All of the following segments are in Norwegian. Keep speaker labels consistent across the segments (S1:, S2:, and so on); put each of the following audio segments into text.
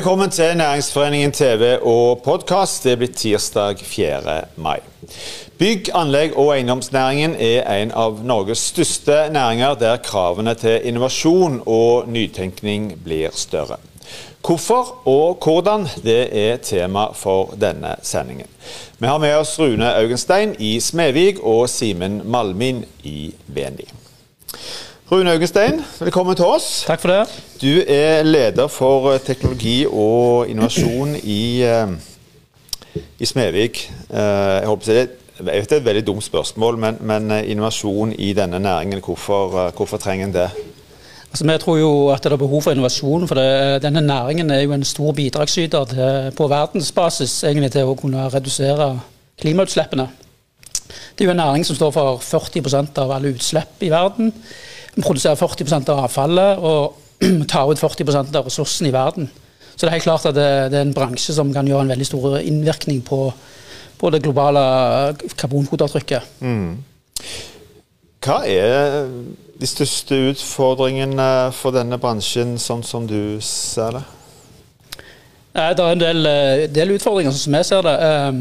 S1: Velkommen til Næringsforeningen TV og podkast. Det blir tirsdag 4. mai. Bygg-, anlegg- og eiendomsnæringen er en av Norges største næringer der kravene til innovasjon og nytenkning blir større. Hvorfor og hvordan, det er tema for denne sendingen. Vi har med oss Rune Augenstein i Smedvig og Simen Malmin i Veni. Rune Augenstein, velkommen til oss.
S2: Takk for det.
S1: Du er leder for eh, teknologi og innovasjon i, eh, i Smevik. Eh, jeg, håper det, jeg vet det er et veldig dumt spørsmål, men, men innovasjon i denne næringen, hvorfor, hvorfor trenger en det?
S2: Altså, vi tror jo at det er behov for innovasjon. for det, Denne næringen er jo en stor bidragsyter til, på verdensbasis egentlig til å kunne redusere klimautslippene. Det er jo en næring som står for 40% av alle utslipp i verden. Vi produserer 40 av avfallet og tar ut 40% av ressursene i verden. Så det er helt klart at det, det, er en bransje som kan gjøre en veldig stor innvirkning på, på det globale karbonfotavtrykket. Mm.
S1: Hva er de største utfordringene for denne bransjen, sånn som du ser det?
S2: Det er en del, eh, del utfordringer, sånn som jeg ser det. Eh,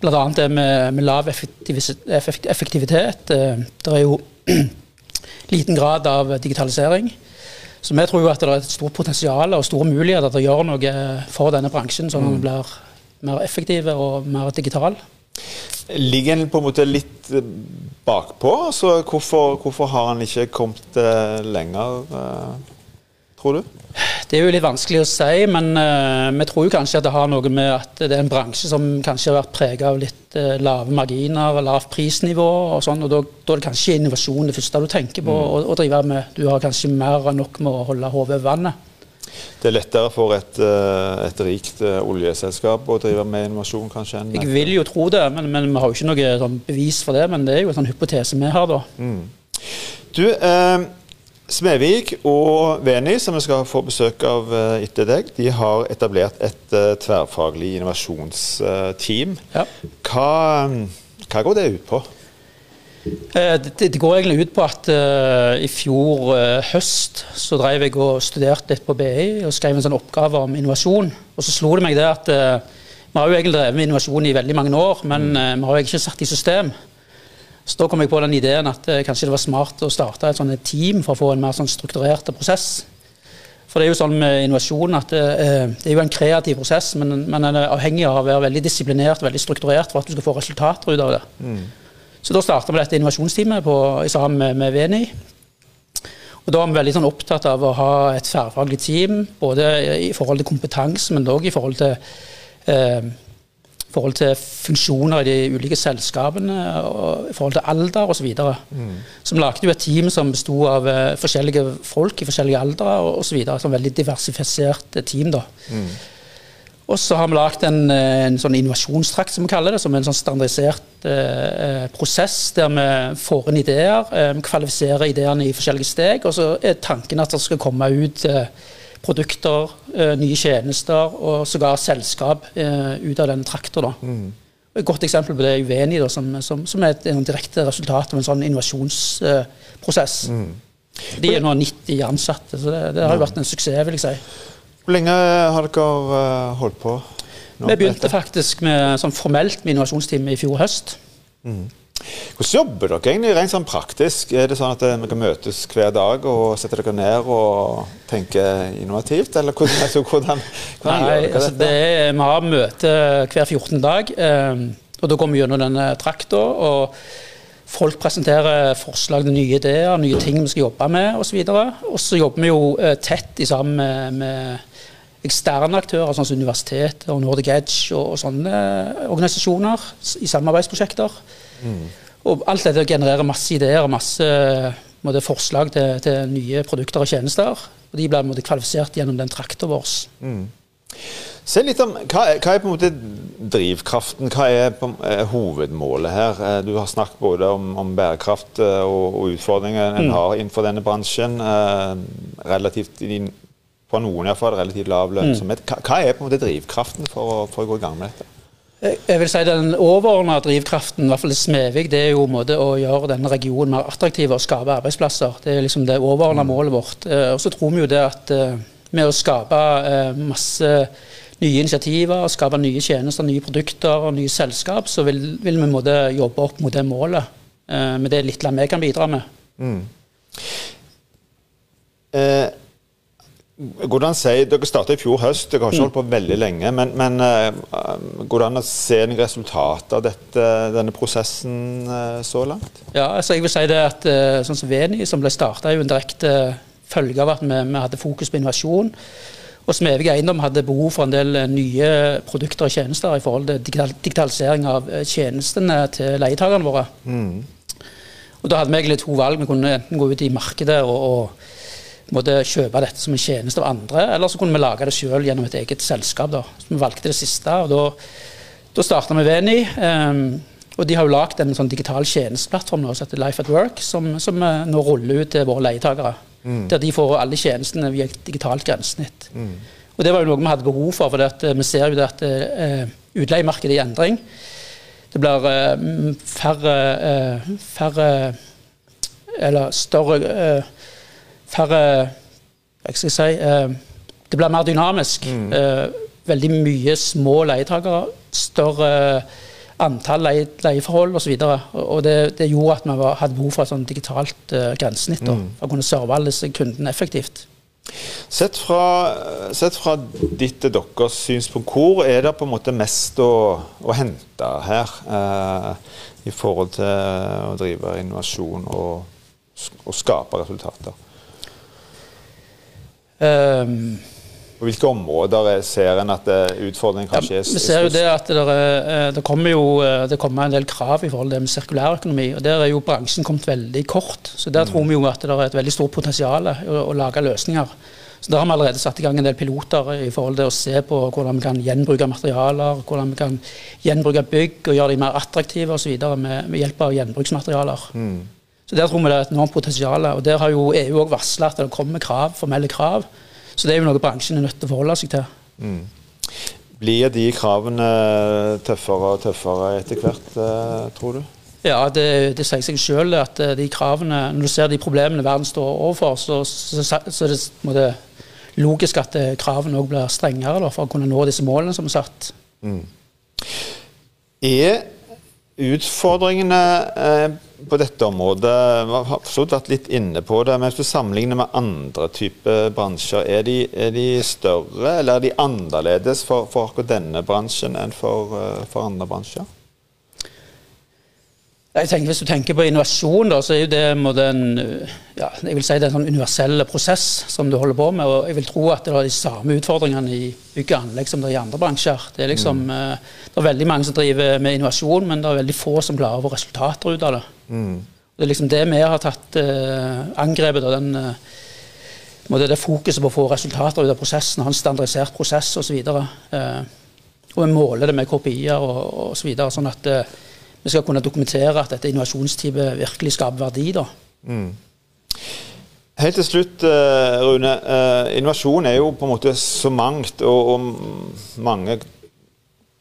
S2: Bl.a. det med, med lav effektivitet. Eh, det er jo liten grad av digitalisering. Så vi tror jo at det er et stort potensial og store muligheter til å gjøre noe for denne bransjen, sånn at den mm. blir mer effektiv og mer digital.
S1: Ligger en på en måte litt bakpå? Så hvorfor, hvorfor har han ikke kommet eh, lenger, eh, tror du?
S2: Det er jo litt vanskelig å si, men uh, vi tror jo kanskje at det har noe med at det er en bransje som kanskje har vært preget av litt uh, lave marginer og lavt prisnivå. og sånn, og Da, da er det kanskje innovasjon det første du tenker på mm. å, å, drive med. Du har kanskje mer enn nok med å holde hodet over vannet.
S1: Det er lettere for et, uh, et rikt oljeselskap å drive med innovasjon, kanskje? enn
S2: Jeg vil jo tro det, men, men vi har jo ikke noe sånn, bevis for det. Men det er jo en sånn hypotese vi har, da. Mm.
S1: Du, Smevik og Veni, som vi skal få besøk av eh, etter deg, de har etablert et uh, tverrfaglig innovasjonsteam. Ja. Hva, hva, går det ut på?
S2: Eh, det, det, går egentlig ut på at uh, i fjor uh, høst så drev jeg og studerte litt på BI og skrev en sånn oppgave om innovasjon. Og så slo det meg det at vi har jo egentlig drevet med innovasjon i veldig mange år, men mm. vi har jo ikke satt i system. Så da kom jeg på den ideen at eh, kanskje det var smart å starte et sånt team for å få en mer sånn strukturert prosess. For det er jo sånn med innovasjon at eh, det er jo en kreativ prosess, men den er avhengig av å være veldig disiplinert veldig strukturert for at du skal få resultater ut av det. Mm. Så da starta vi dette innovasjonsteamet på, sammen med, med Veni. Og Da er vi veldig sånn opptatt av å ha et tverrfaglig team, både i forhold til kompetanse, men òg i forhold til eh, forhold til funksjoner i de ulike selskapene, og i forhold til alder osv. Mm. Vi lagde jo et team som besto av uh, forskjellige folk i forskjellige aldre osv. Et veldig diversifisert team. da. Mm. Og så har vi lagd en, en, sånn innovasjonstrakt, som vi kaller det, som er en sånn standardisert eh, prosess der vi får inn ideer, eh, kvalifiserer ideene i forskjellige steg, og så er tanken at det skal komme ut uh, produkter, eh, nye tjenester og sågar selskap eh, ut av denne trakta. Mm. Et godt eksempel på det er Uveni, da, som, som, som, er et, et direkte resultat av en sånn innovasjonsprosess. Mm. De er nå 90 ansatte, så det, det har jo vært en suksess, vil jeg si.
S1: Hvor lenge har dere eh, holdt på?
S2: Nå, Vi begynte faktisk med, sånn formelt med innovasjonsteamet i fjor høst. Mm.
S1: Hvordan jobber dere egentlig rent sånn praktisk? Er det sånn at vi kan møtes hver dag og sette dere ned og tenke innovativt, eller hvordan, altså, hvordan,
S2: hvordan Nei, altså, er, vi har møte hver 14. dag, um, og da går vi gjennom denne trakta. og Folk presenterer forslag til nye ideer, nye ting vi skal jobbe med osv. Og så jobber vi jo uh, tett sammen med eksterne aktører, sånn som universitet og Nordic Edge og, og sånne organisasjoner i samarbeidsprosjekter. Mm. Og alt dette genererer masse ideer og masse måte, forslag til, til, nye produkter og tjenester. Og de blir kvalifisert gjennom den trakta vår. Mm.
S1: Se litt om, hva, hva, er på en måte drivkraften? Hva er, på, er, hovedmålet her? Eh, du har snakket både om, om bærekraft eh, og, og utfordringer en mm. har innenfor denne bransjen. Eh, relativt, på noen iallfall, relativt lav lønnsomhet. Hva, hva, er på en måte drivkraften for å, for å gå i gang med dette?
S2: Jeg vil si Den overordna drivkraften, i hvert fall i Smevik, det er jo måte å gjøre denne regionen mer attraktiv og skape arbeidsplasser. Det er liksom det overordna mm. målet vårt. Eh, og Så tror vi jo det at eh, med å skape eh, masse nye initiativer, skape nye tjenester, nye produkter og nye selskap, så vil, vil vi måtte jobbe opp mot det målet. Med det lille vi kan bidra med. Mm.
S1: Eh, Går det an å si, Dere startet i fjor høst, dere har ikke holdt på veldig lenge. Men, men uh, går det an å se noen resultat av dette, denne prosessen uh, så langt?
S2: Ja, altså jeg vil si det at sånn som Veni, som ble starta, er jo en direkte følge av at vi, vi, hadde fokus på innovasjon. Og som Evig Eiendom hadde behov for en del nye produkter og tjenester i forhold til digitalisering av tjenestene til leietakerne våre. Mm. Og Da hadde vi egentlig to valg. Vi kunne enten gå ut i markedet og, og måtte kjøpe dette som en tjeneste av andre, eller så kunne vi lage det sjøl gjennom et eget selskap. Da. Så vi valgte det siste. og Da, da starta vi Veni. Um, og de har jo lagd en sånn digital tjenesteplattform nå, som heter Life at Work, som, som nå ruller ut til våre leietakere. Mm. Der de får alle tjenestene via et digitalt grensesnitt. Mm. Og Det var jo noe vi hadde behov for, for det vi ser jo det at uh, utleiemarkedet er i endring. Det blir uh, færre, uh, færre eller større færre Hva skal si, eh, Det blir mer dynamisk. Mm. Eh, veldig mye små leietakere. Større antall leie, leieforhold osv. Og, og det, det, gjorde at vi var, hadde behov for et sånn digitalt uh, grensesnitt mm. for å kunne serve alle disse kundene effektivt.
S1: Sett fra, sett fra ditt og deres synspunkt, hvor er det på en måte mest å, å hente her eh, i forhold til å drive innovasjon og, og skape resultater? Um, på hvilke områder ser en at utfordringen kanskje ja, er
S2: størst? Vi ser jo det at det, er, eh, det, kommer jo eh, det kommer en del krav i forhold til det med sirkulærøkonomi. og Der er jo bransjen kommet veldig kort. så Der mm. tror vi jo at det er et veldig stort potensial i å, å, lage løsninger. Så Der har vi allerede satt i gang en del piloter i forhold til å se på hvordan vi kan gjenbruke materialer, hvordan vi kan gjenbruke bygg og gjøre de mer attraktive osv. Med, med hjelp av gjenbruksmaterialer. Mm. Så Der tror vi det er et enormt potensial. og Der har jo EU òg varsla at det kommer krav, formelle krav. Så det er jo noe bransjen er nødt til å forholde seg til. Mm.
S1: Blir de kravene tøffere og tøffere etter hvert, eh, tror du?
S2: Ja, det, det sier seg sjøl at eh, de kravene Når du ser de problemene verden står overfor, så, så, så er det måte, logisk at eh, kravene òg blir strengere da, for å kunne nå disse målene som er satt. Mm.
S1: Er utfordringene eh, på dette området Vi har forstått vært litt inne på det. Men hvis du sammenligner med andre typer bransjer, er de, er de, større eller er de annerledes for, for akkurat denne bransjen enn for, eh, for andre bransjer?
S2: Jeg tenker, Hvis du tenker på innovasjon, da, så er jo det en, ja, jeg vil si det er en sånn universell prosess som du holder på med. og Jeg vil tro at det er de samme utfordringene i bygg og anlegg som det er i andre bransjer. Det er, liksom, mm. Eh, det er veldig mange som driver med innovasjon, men det er veldig få som klarer å få resultater ut av det. Mm. Det er liksom det vi har tatt eh, angrepet og den uh, det fokuset på å få resultater ut av prosessen, ha en standardisert prosess osv. Og, uh, og vi måler det med KPI-er og, så videre, sånn at uh, vi skal kunne dokumentere at dette innovasjonsteamet virkelig skaper verdi. da. Mm.
S1: Helt til slutt, eh, Rune. Eh, innovasjon er jo på en måte så mangt, og, og mange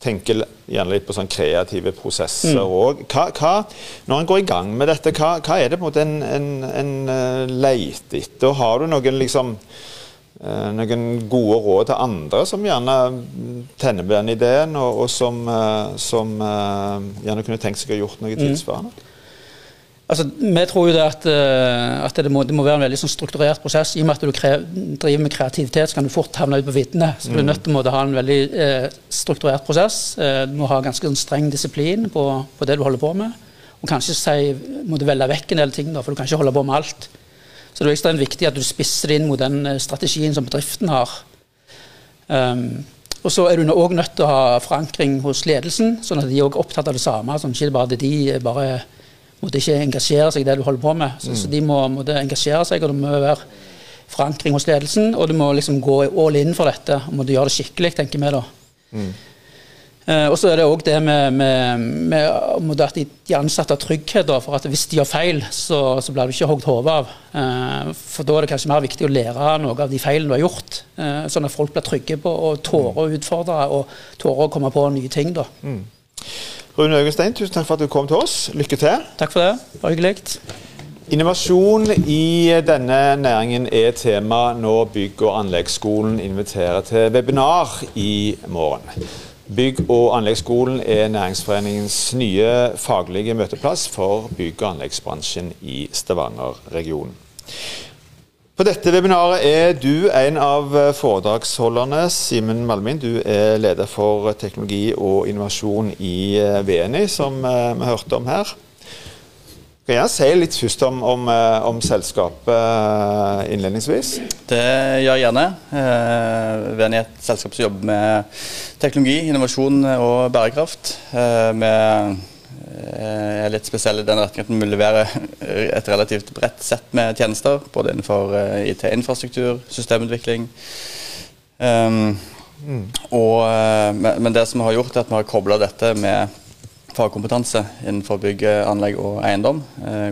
S1: tenker gjerne litt på sånn kreative prosesser òg. Mm. Når en går i gang med dette, hva, hva er det på en måte en, en, en eh, leter etter? Har du noen liksom noen gode råd til andre som gjerne tenner på den ideen, og, og som, eh, som, eh, gjerne kunne tenkt seg å gjort noe mm. tilsvarende? Mm.
S2: Altså, vi tror jo det at, at det, må, det, må, være en veldig sånn strukturert prosess. I og med at du krev, driver med kreativitet, så kan du fort havne ut på viddene. Så du er mm. nødt til å ha en veldig eh, strukturert prosess. Eh, du må ha ganske sånn streng disiplin på, på, det du holder på med. Og kanskje si, må du velge vekk en del ting, da, for du kan ikke holde på med alt. Så det er ekstremt viktig at du spisser det inn mot den eh, strategien som bedriften har. Um, og så er du òg nødt til å ha forankring hos ledelsen, sånn at de er opptatt av det samme. sånn ikke bare de bare måtte ikke engasjere seg i det du holder på med. Så, mm. så de må måtte engasjere seg, og det må være forankring hos ledelsen. Og du må liksom gå all in for dette og måtte gjøre det skikkelig, tenker vi da. Mm. Uh, og så er det òg det med, med, med, at de ansatte har trygghet for at hvis de gjør feil, så, så blir du ikke hogd hodet av. Uh, for da er det kanskje mer viktig å lære noe av de feilene du har gjort. Uh, sånn at folk blir trygge på å tåre å utfordre og tåre å komme på nye ting. da. Mm.
S1: Rune Øgenstein, tusen takk for at du kom til oss. Lykke til.
S2: Takk for det. Bare hyggelig.
S1: Innovasjon i denne næringen er tema når bygg- og anleggsskolen inviterer til webinar i morgen. Bygg- og anleggsskolen er Næringsforeningens nye faglige møteplass for bygg- og anleggsbransjen i Stavanger-regionen. På dette webinaret er du en av foredragsholderne. Simen Malmin, du er leder for teknologi og innovasjon i VNI, som eh, vi hørte om her. Kan jeg si litt først om, om, eh, om selskapet eh, innledningsvis?
S3: Det gjør jeg gjerne. Vi er et selskap som jobber med teknologi, innovasjon og bærekraft. Eh, er litt spesiell i den retning at vi leverer et relativt bredt sett med tjenester. Både innenfor eh, IT-infrastruktur, systemutvikling. Um, mm. og, eh, men det som vi har gjort, er at vi har kobla dette med fagkompetanse innenfor bygg, anlegg og eiendom.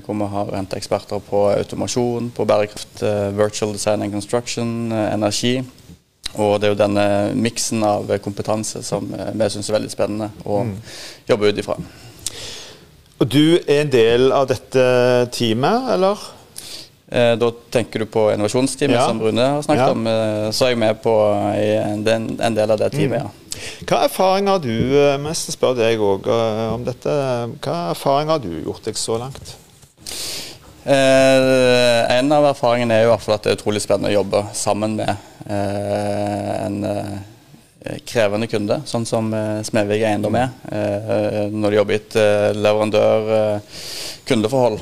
S3: hvor vi har henta eksperter på automasjon, på bærekraft, virtual design and construction, energi. Og det er jo denne miksen av kompetanse som vi syns er veldig spennende å mm. jobbe ut ifra.
S1: Og du er en del av dette teamet, eller?
S3: Eh, da tenker du på innovasjonsteamet ja. som Rune har snakket ja. om. Eh, så er jeg med på en, en, del av det teamet, mm. ja.
S1: Hva erfaringer har du, eh, mest spør deg òg om dette, hva erfaringer har du gjort deg så langt?
S3: Eh, en av erfaringene er jo at det er utrolig spennende å jobbe sammen med eh, en Eh, krevende kunde, sånn som eh, Smedvik Eiendom er. Eh, når de jobber i et leverandør-kundeforhold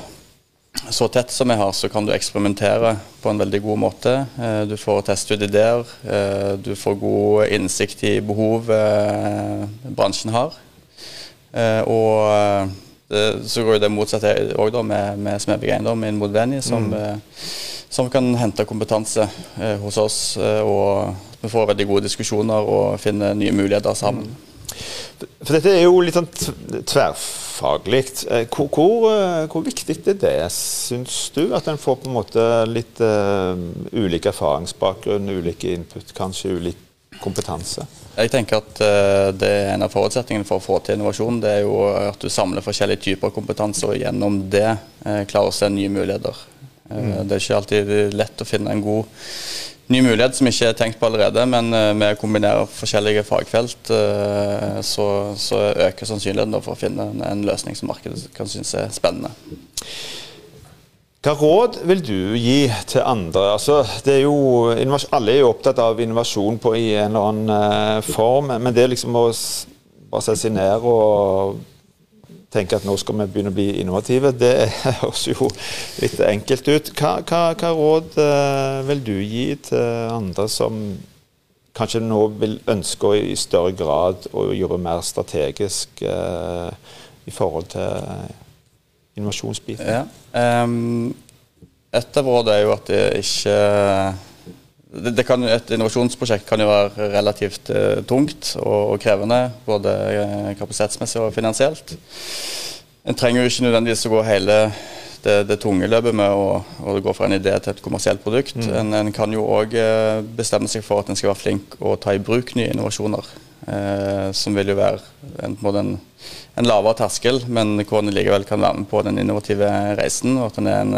S3: så tett som vi har, så kan du eksperimentere på en veldig god måte. Du får teste ut ideer. Du får god innsikt i behov bransjen har. Og så går det motsatt òg med, med Smedvig Eiendom i Modveni, som, mm. som, kan hente kompetanse hos oss. og vi får veldig gode diskusjoner og finner nye muligheter sammen.
S1: For Dette er jo litt sånn tverrfaglig. Eh, hvor, hvor, eh, hvor, viktig er det, syns du? At en får på en måte litt uh, ulik erfaringsbakgrunn, ulike input, kanskje ulik kompetanse?
S3: Jeg tenker at det er En av forutsetningene for å få til innovasjon, det er jo at du samler forskjellige typer kompetanse, og gjennom det klarer å se nye muligheter. Mm. Det er ikke alltid lett å finne en god ny mulighet som ikke er tenkt på allerede, men med eh, å kombinere forskjellige fagfelt, eh, så, så øker sannsynligheten for å finne en løsning som markedet kan synes er spennende.
S1: Hva råd vil du gi til andre? Altså, er jo, alle er jo opptatt av innovasjon på i en eller annen eh, form, men det liksom å bare sette seg ned og tenker at nå skal vi begynne å bli innovative. Det høres jo litt enkelt ut. Hva, hva, hva råd uh, vil du gi til andre som kanskje nå vil ønske i større grad å jobbe mer strategisk uh, i forhold til innovasjonsbiten?
S3: Ja. Um, et av rådene er jo at det ikke det, det kan, et innovasjonsprosjekt kan jo være relativt uh, tungt og, og, krevende, både uh, kapasitetsmessig og finansielt. En trenger jo ikke nødvendigvis å gå hele det, det tunge løpet med å, å, gå fra en idé til et kommersielt produkt. Mm. En, en, kan jo òg uh, bestemme seg for at en skal være flink og ta i bruk nye innovasjoner. Som vil jo være en, en, en lavere terskel, men hvor en likevel kan være med på den innovative reisen. og at en en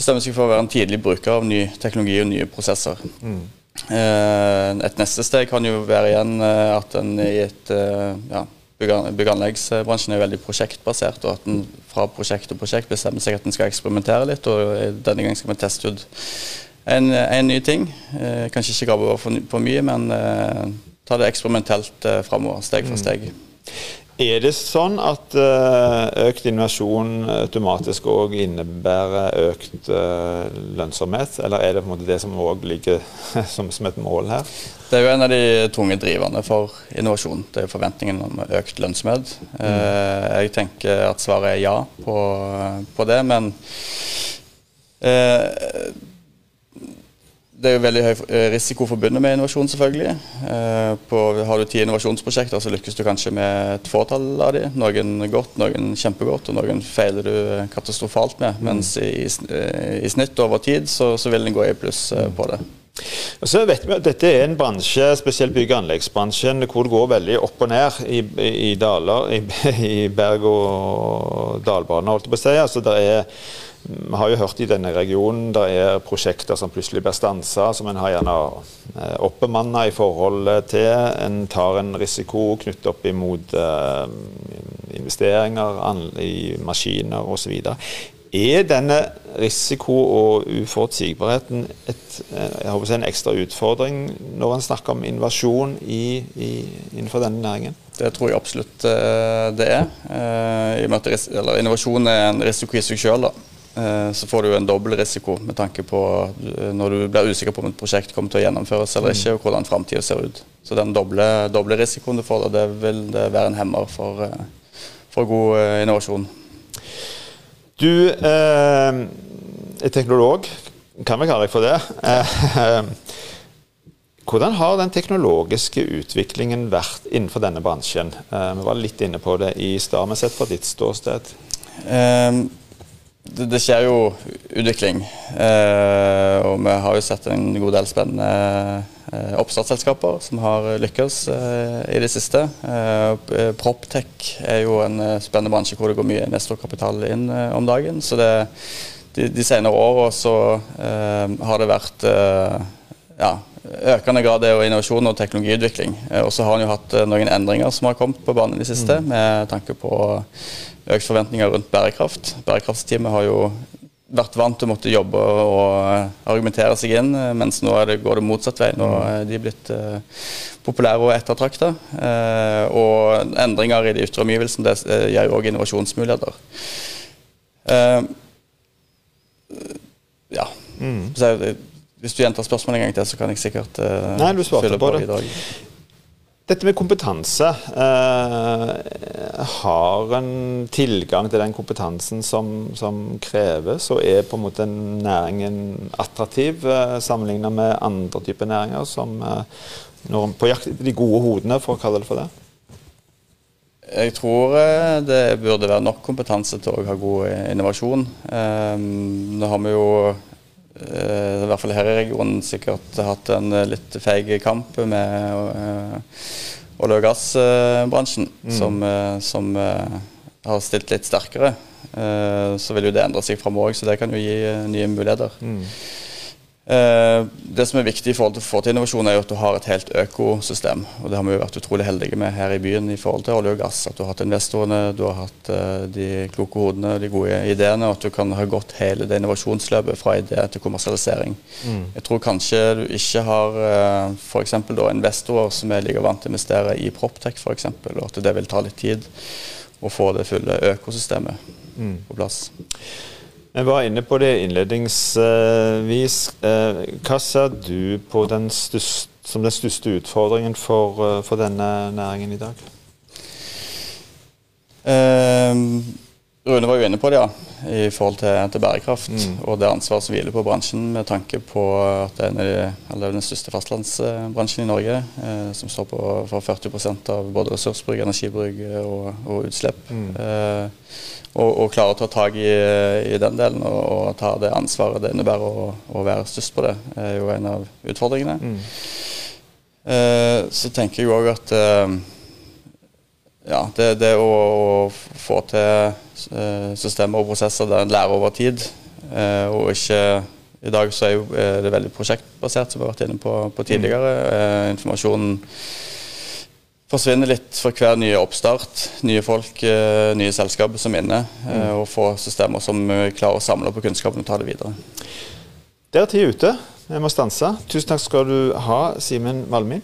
S3: bestemmer seg for å være en tidlig bruker av ny teknologi og nye prosesser. Mm. et neste steg kan jo være igjen eh, at en i et eh, ja, bygg- og anleggsbransjen er veldig prosjektbasert, og at en fra prosjekt til prosjekt bestemmer seg at en skal eksperimentere litt. og Denne gangen skal vi teste ut en, en ny ting. Eh, kanskje ikke grave over for, for, mye, men eh, ta det eksperimentelt eh, framover, steg for mm. steg.
S1: Er det sånn at uh, økt innovasjon automatisk òg innebærer økt uh, lønnsomhet, eller er det på en måte det som òg ligger som, som, et mål her?
S3: Det er jo en av de tunge driverne for innovasjon. Det er forventningen om økt lønnsomhet. Mm. Jeg tenker at svaret er ja på, på det, men det er jo veldig høy eh, risiko forbundet med innovasjon, selvfølgelig. Eh, på, har du ti innovasjonsprosjekter, så lykkes du kanskje med et fåtall av de. Noen godt, noen kjempegodt, og noen feiler du katastrofalt med. Mens i, i snitt over tid så, så vil den gå i pluss eh, på det.
S1: Og så vet vi at Dette er en bransje, spesielt bygg- og anleggsbransjen, hvor det går veldig opp og ned i, i daler, i, i berg- og dalbaner, holdt jeg på å si. Altså, det er vi har jo hørt i denne regionen det er prosjekter som plutselig blir stansa, som en har gjerne eh, oppbemanna i forhold til. En tar en risiko knyttet opp imot eh, investeringer i maskiner osv. Er denne risiko- og uforutsigbarheten et, eh, en ekstra utfordring når en snakker om innovasjon i, i, innenfor denne næringen?
S3: Det tror jeg absolutt det er. Innovasjon er en risiko i seg sjøl. Så får du en dobbel risiko med tanke på når du blir usikker på om et prosjekt kommer til å gjennomføres eller ikke, og hvordan framtida ser ut. Så den doble, doble, risikoen du får, det vil det være en hemmer for, for god innovasjon.
S1: Du eh, er teknolog, kan vi kalle deg for det. Eh, hvordan har den teknologiske utviklingen vært innenfor denne bransjen? Eh, vi var litt inne på det i stad, men sett fra ditt ståsted.
S3: Um, det, det, skjer jo utvikling. Eh, og vi har jo sett en god del spennende eh, oppstartsselskaper som har lykkes eh, i det siste. Proptech er jo en spennende bransje hvor det går mye nestorkapital inn om dagen. Så det, de, de senere åra så har det vært ja, økende grad av innovasjon og teknologiutvikling. Og så har en jo hatt noen endringer som har kommet på banen i det siste, mm. med tanke på økt forventninger rundt bærekraft. Bærekraftsteamet har jo vært vant til å måtte jobbe og argumentere seg inn, mens nå det, går det motsatt vei. Nå er de blitt uh, populære og ettertrakta. Uh, og endringer i de ytre omgivelsene det gir jo òg innovasjonsmuligheter. Uh, ja. Mm. Så, hvis du gjentar spørsmålet en gang til, så kan jeg sikkert
S1: Nei, du svarte på, på det. Videre. Dette med kompetanse. Eh, har en tilgang til den kompetansen som, som, kreves, og er på en måte næringen attraktiv eh, sammenlignet med andre typer næringer, som eh, når, på jakt etter de gode hodene, for å kalle det for det?
S3: Jeg tror eh, det burde være nok kompetanse til å ha god innovasjon. Eh, nå har vi jo i hvert fall her i regionen sikkert hatt en eh, litt feig kamp med eh, olje- og gassbransjen, mm. som, som har stilt litt sterkere. Så vil jo det endre seg framover, så det kan jo gi nye muligheter. Mm. Eh, det som er viktig i forhold til å få til innovasjon, er jo at du har et helt økosystem. og Det har vi jo vært utrolig heldige med her i byen i forhold til olje og gass. At du har hatt investorene, du har hatt uh, de kloke hodene, de gode ideene, og at du kan ha gått hele det innovasjonsløpet fra idé til kommersialisering. Mm. Jeg tror kanskje du ikke har uh, f.eks. investorer som er like vant til å investere i Proptech f.eks., og at det vil ta litt tid å få det fulle økosystemet mm. på plass.
S1: Vi var inne på det innledningsvis. Eh, hva ser du på den største, som den største utfordringen for, eh, for, denne næringen i dag?
S3: Um, Rune var jo inne på det, ja, i forhold til, til bærekraft mm. og det ansvaret som hviler på bransjen, med tanke på at det er de, den største fastlandsbransjen i Norge, eh, som står på for 40% av både ressursbruk, energibruk og, og utslipp. Mm. Eh, og, og, klare å ta tak i, i den delen og, og, ta det ansvaret det innebærer å, å, være størst på det, er jo en av utfordringene. Mm. Eh, så tenker jeg òg at eh, ja, det, det å, å, få til eh, systemer og prosesser der en lærer over tid, eh, og ikke I dag så er jo, det veldig prosjektbasert, som vi har vært inne på, på tidligere. Eh, informasjonen forsvinner litt for hver nye oppstart. Nye folk, eh, nye selskap som er inne. Eh, mm. Og få systemer som klarer å samle på kunnskapen og ta det videre.
S1: Der er tida ute. Vi må stanse. Tusen takk skal du ha, Simen Malmin.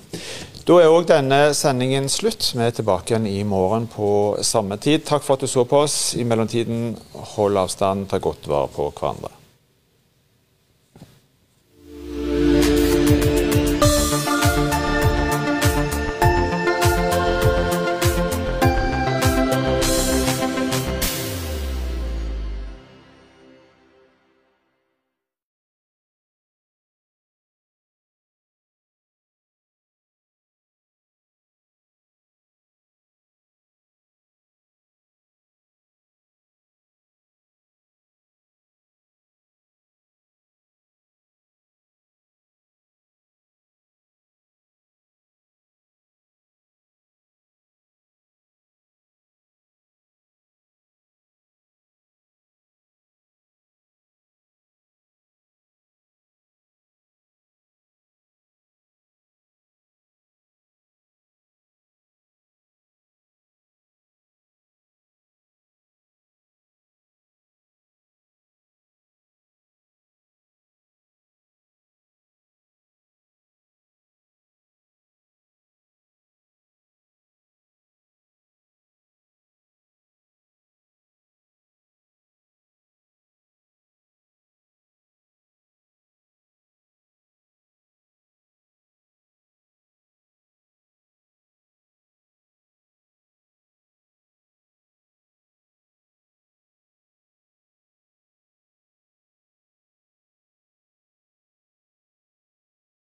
S1: Da er òg denne sendingen slutt. Vi er tilbake igjen i morgen på samme tid. Takk for at du så på oss. I mellomtiden, hold avstand, ta godt vare på hverandre.